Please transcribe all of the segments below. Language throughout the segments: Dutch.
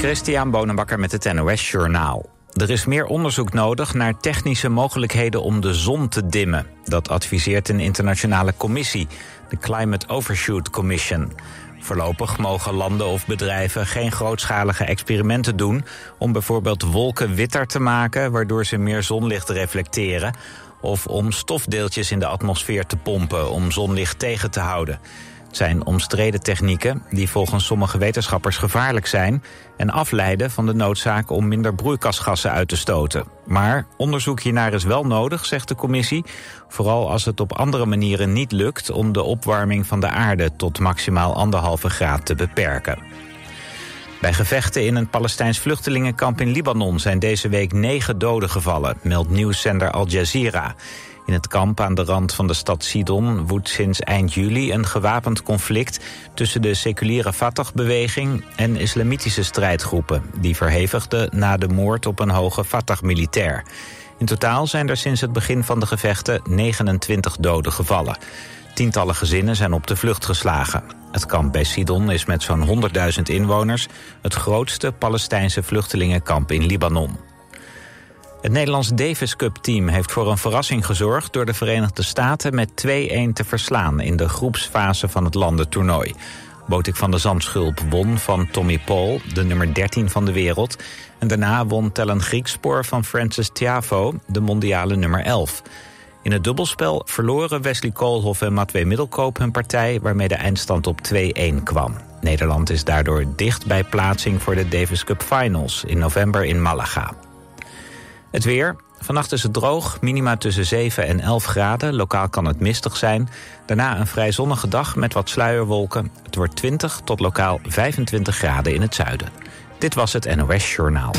Christian Bonenbakker met het NOS Journaal. Er is meer onderzoek nodig naar technische mogelijkheden om de zon te dimmen. Dat adviseert een internationale commissie, de Climate Overshoot Commission. Voorlopig mogen landen of bedrijven geen grootschalige experimenten doen... om bijvoorbeeld wolken witter te maken, waardoor ze meer zonlicht reflecteren... of om stofdeeltjes in de atmosfeer te pompen om zonlicht tegen te houden. Het zijn omstreden technieken die volgens sommige wetenschappers gevaarlijk zijn... en afleiden van de noodzaak om minder broeikasgassen uit te stoten. Maar onderzoek hiernaar is wel nodig, zegt de commissie... vooral als het op andere manieren niet lukt om de opwarming van de aarde... tot maximaal anderhalve graad te beperken. Bij gevechten in een Palestijns vluchtelingenkamp in Libanon... zijn deze week negen doden gevallen, meldt nieuwszender Al Jazeera... In het kamp aan de rand van de stad Sidon woedt sinds eind juli een gewapend conflict tussen de seculiere Fatah-beweging en islamitische strijdgroepen, die verhevigden na de moord op een hoge Fatah-militair. In totaal zijn er sinds het begin van de gevechten 29 doden gevallen. Tientallen gezinnen zijn op de vlucht geslagen. Het kamp bij Sidon is met zo'n 100.000 inwoners het grootste Palestijnse vluchtelingenkamp in Libanon. Het Nederlands Davis Cup team heeft voor een verrassing gezorgd... door de Verenigde Staten met 2-1 te verslaan... in de groepsfase van het landentoernooi. Botik van der Zandschulp won van Tommy Paul, de nummer 13 van de wereld. En daarna won Tellen Griekspoor van Francis Tiavo, de mondiale nummer 11. In het dubbelspel verloren Wesley Koolhoff en Matwee Middelkoop hun partij... waarmee de eindstand op 2-1 kwam. Nederland is daardoor dicht bij plaatsing voor de Davis Cup Finals... in november in Malaga. Het weer. Vannacht is het droog, minima tussen 7 en 11 graden. Lokaal kan het mistig zijn. Daarna een vrij zonnige dag met wat sluierwolken. Het wordt 20 tot lokaal 25 graden in het zuiden. Dit was het NOS Journaal.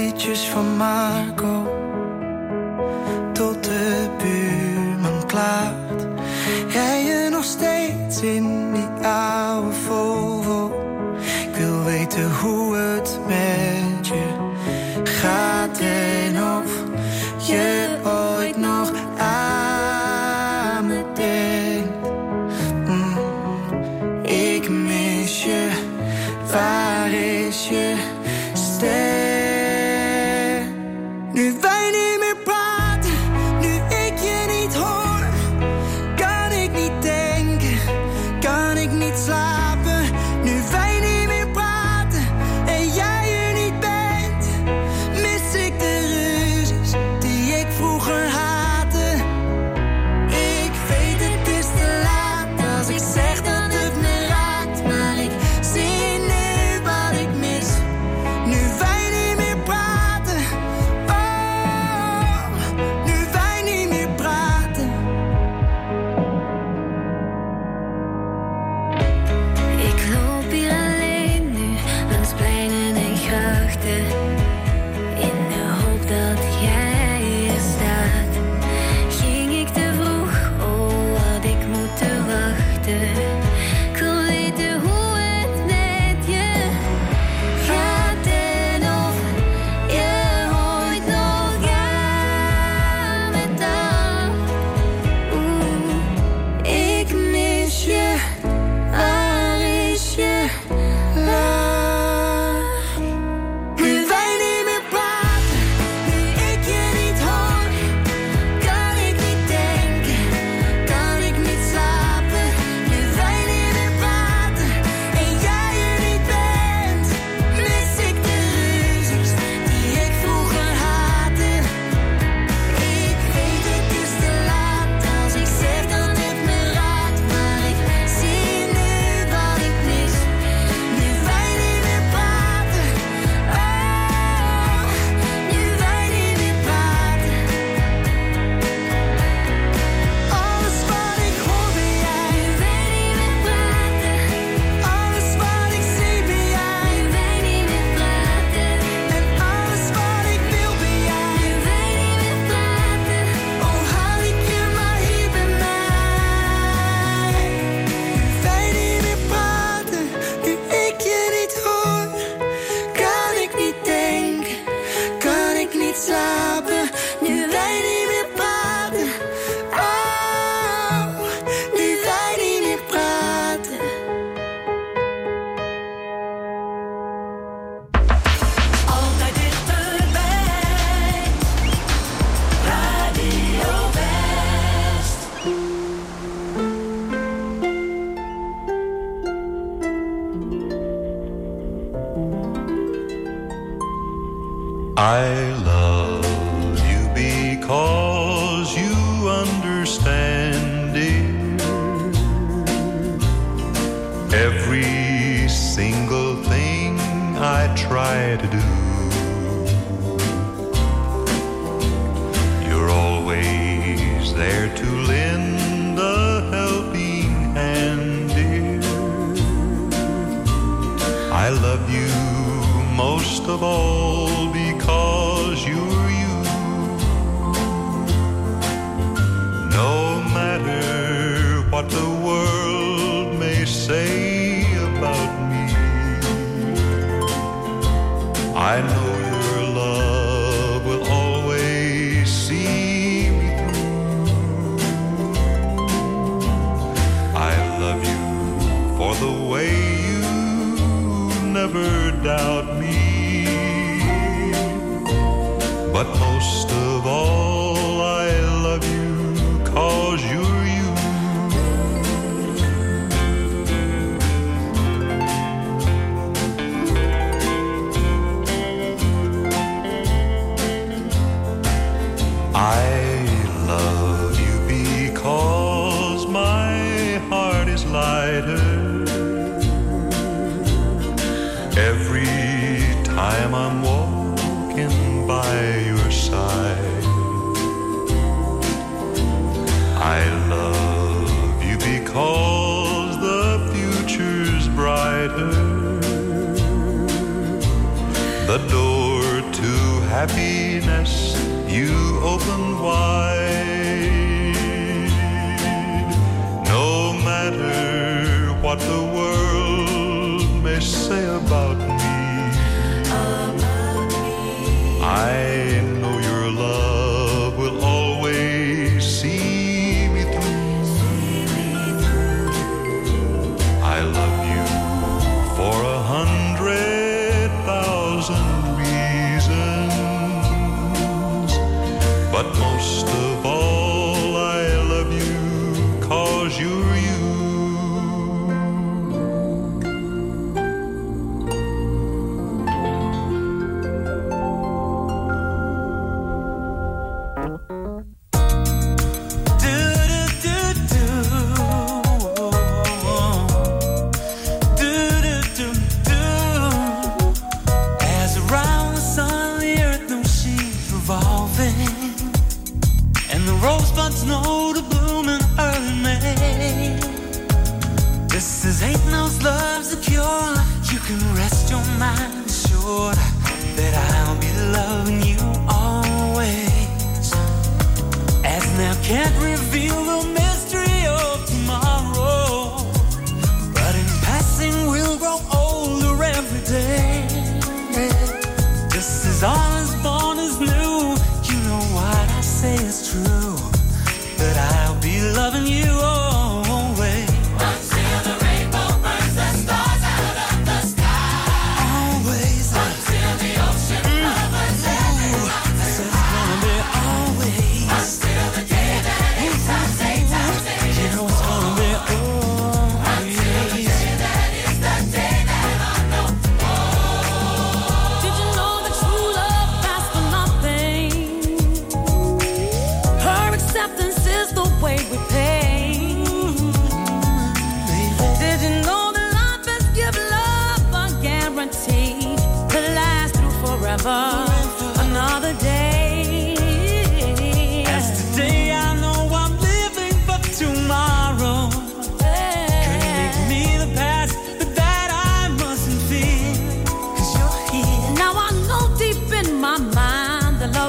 liedjes van Marco tot de buurman klaart. jij je nog steeds in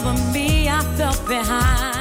over me, I felt behind.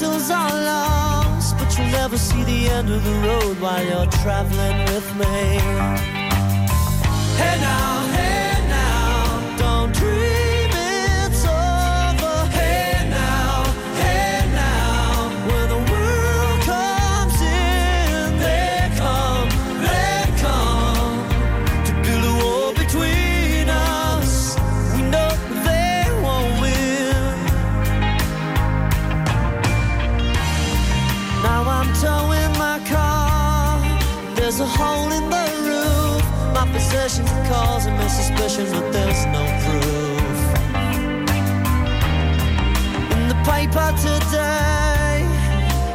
battles are lost, but you'll never see the end of the road while you're traveling with me. Hey now. die.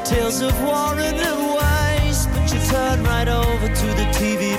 Tales of war and the wise, but you turn right over to the TV.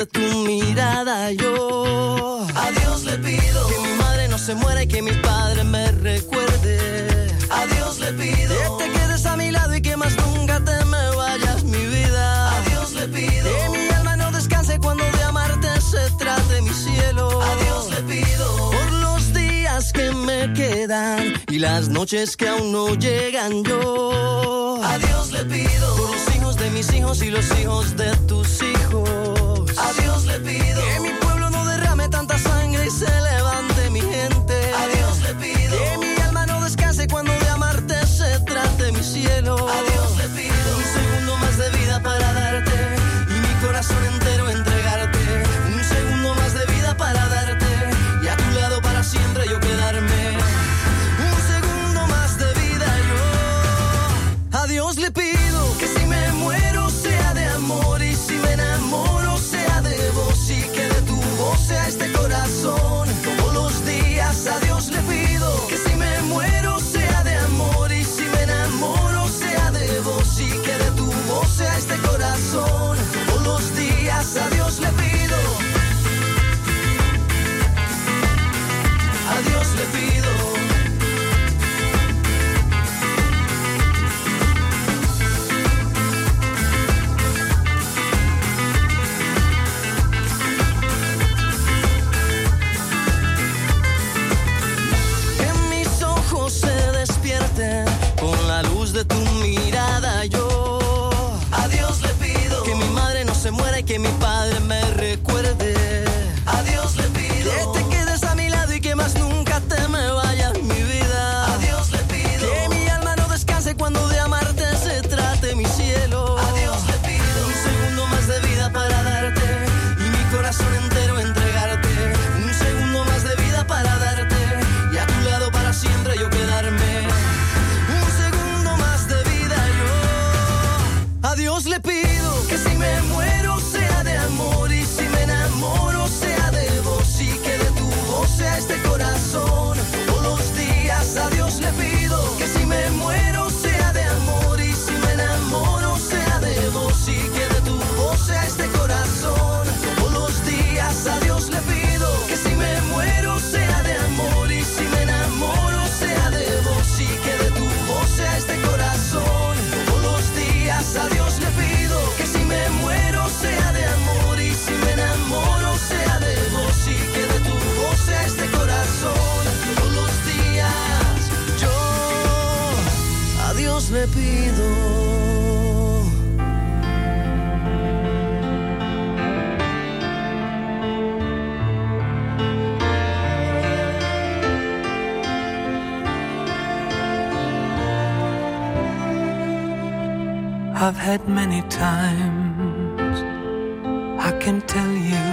de tu mirada yo a Dios le pido que mi madre no se muera y que mi padre me recuerde. A Dios le pido que te quedes a mi lado y que más nunca te me vayas mi vida. A Dios le pido que mi alma no descanse cuando de amarte se trate mi cielo. A Dios le pido por los días que me quedan y las noches que aún no llegan yo. A Dios le pido por los hijos de mis hijos y los hijos de tus hijos. I've had many times, I can tell you.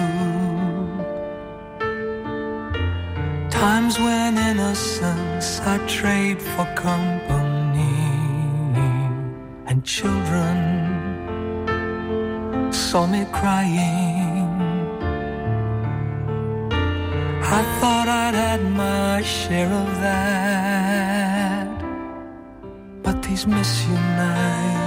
Times when innocence I trade for company and children saw me crying. I thought I'd had my share of that, but these miss you nights.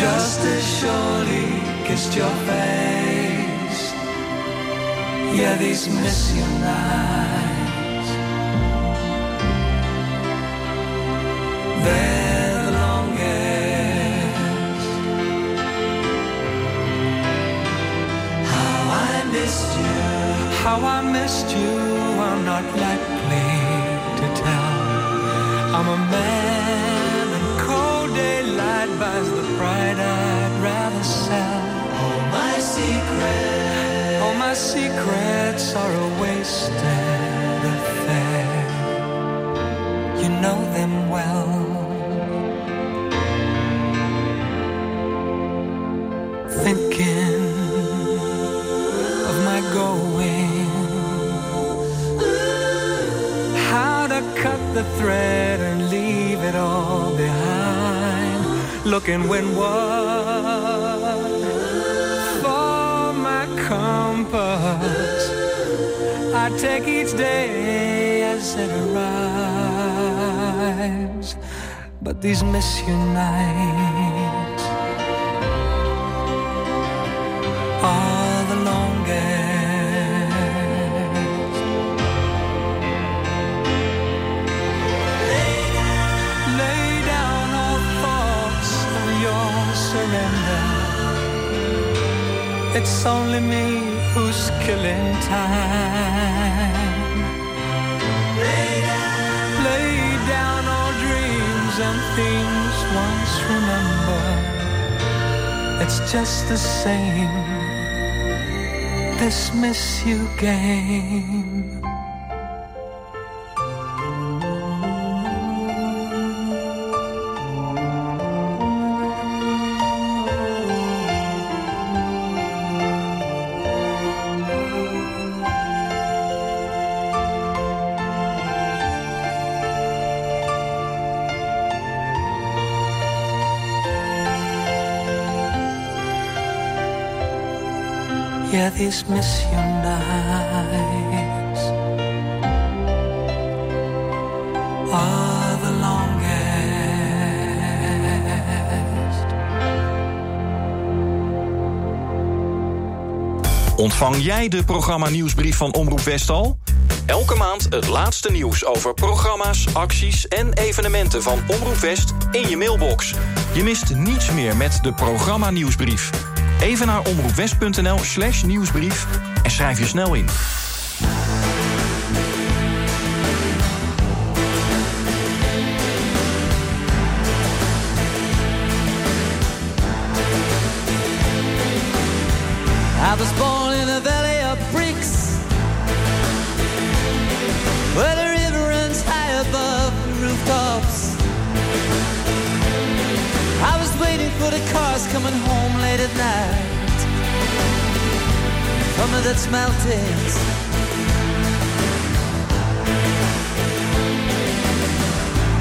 Just as surely kissed your face. Yeah, these miss you nights. They're the longest. How I missed you. How I missed you, I'm not likely to tell. I'm a man, daylight buys the pride I'd rather sell. All my secrets, all my secrets are a wasted affair. You know them well. Thinking of my going, how to cut the thread and leave it all behind. Looking windward for my compass. I take each day as it arrives, but these miss you nights It's only me who's killing time. Lay down lay down all dreams and things once remembered. It's just the same. This miss you game. You nights are the longest. Ontvang jij de programma nieuwsbrief van Omroep Westal? Elke maand het laatste nieuws over programma's, acties en evenementen van Omroep West in je mailbox. Je mist niets meer met de programma nieuwsbrief. Even naar omroepwest.nl slash nieuwsbrief en schrijf je snel in. Home late at night. From the Dutch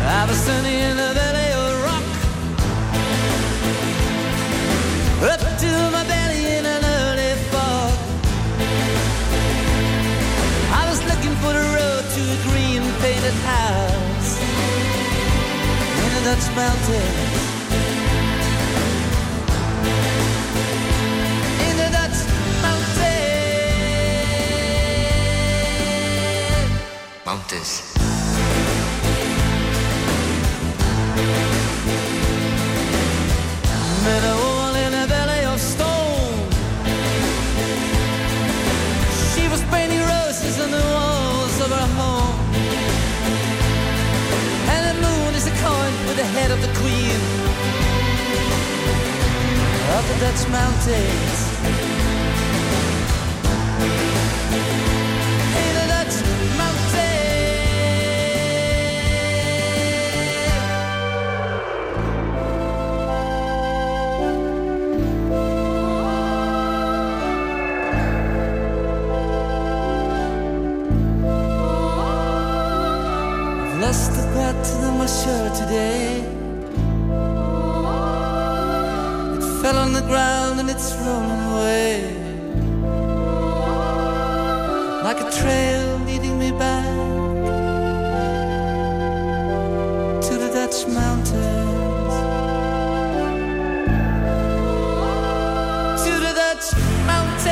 I was sunny in a valley of rock. Up to my belly in an early fog. I was looking for the road to a green painted house. In the Dutch mountains. Met a woman in a valley of stone. She was painting roses on the walls of her home. And the moon is a coin with the head of the queen of the Dutch mountains. My shirt today. It fell on the ground and it's rolling away. Like a trail leading me back to the Dutch mountains. To the Dutch mountains.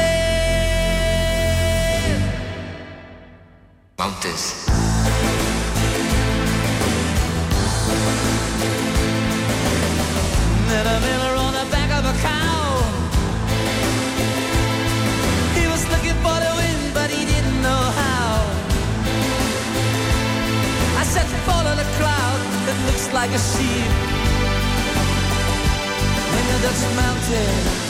Mountains. Like a sheep in the Dutch mountains.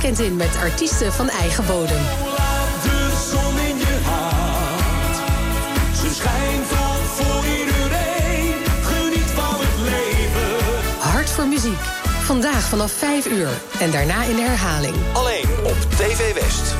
weekend in met artiesten van eigen bodem. Laat de zon in je hart. Ze schijnt vlak voor iedereen. Geniet van het leven. Hart voor muziek. Vandaag vanaf 5 uur en daarna in de herhaling. Alleen op TV West.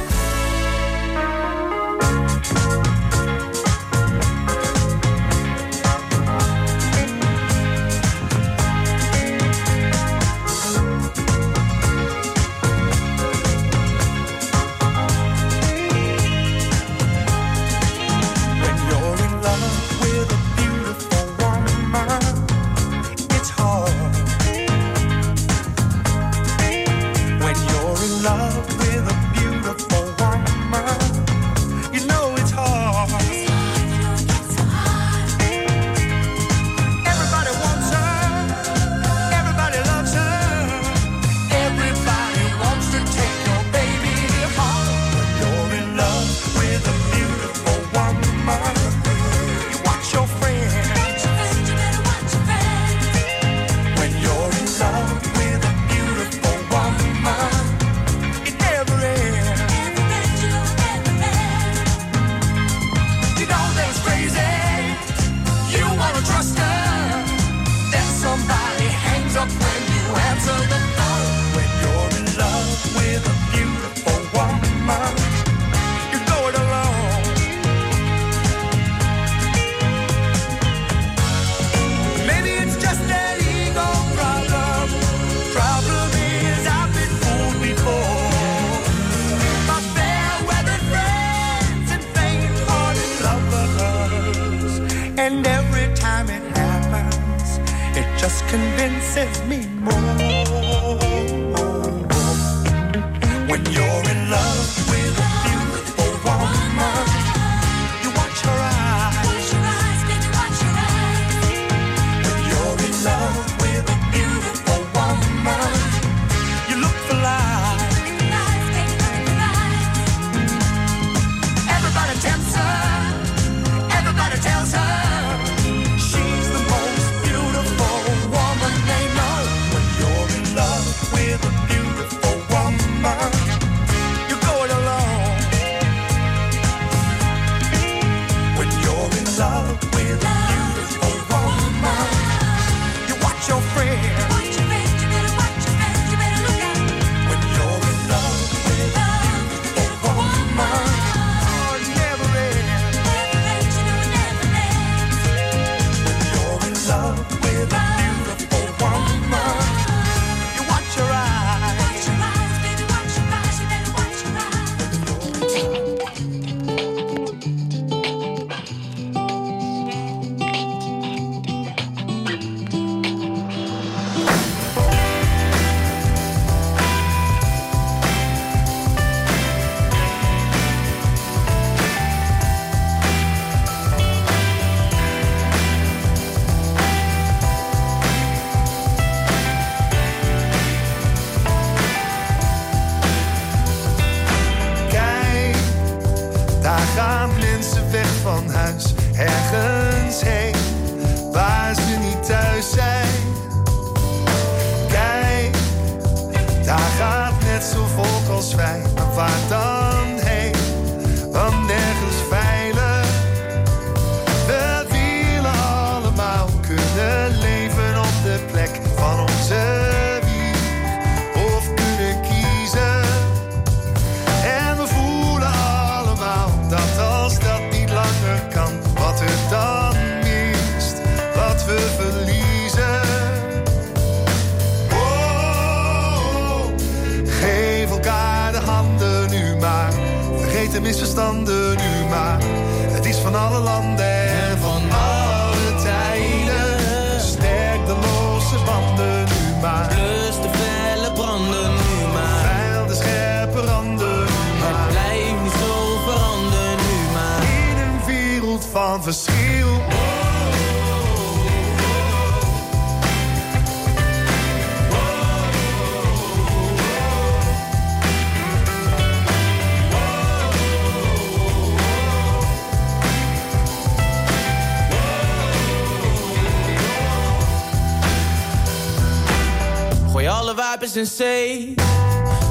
is een zee.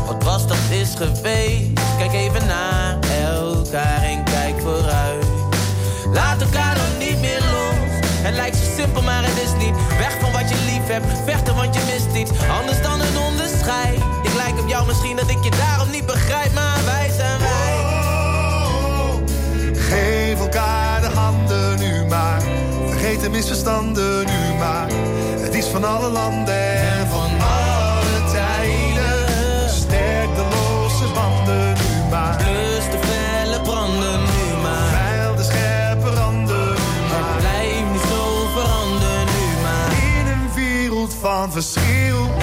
Wat was dat is geweest. Kijk even naar elkaar en kijk vooruit. Laat elkaar dan niet meer los. Het lijkt zo simpel, maar het is niet. Weg van wat je lief hebt, vechten want je mist iets. Anders dan een onderscheid. Ik lijk op jou misschien dat ik je daarom niet begrijp, maar wij zijn oh, wij. Geef elkaar de handen nu maar. Vergeet de misverstanden nu maar. Het is van alle landen. de losse banden nu maar. Plus de felle branden nu maar. Veil de scherpe randen nu maar. Het niet zo veranderen nu maar. In een wereld van verschil.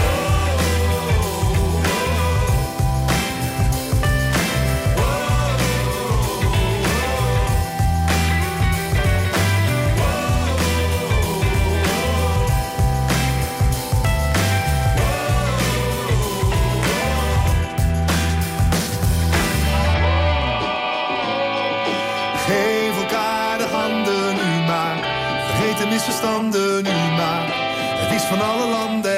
landen maar. Het is van alle landen.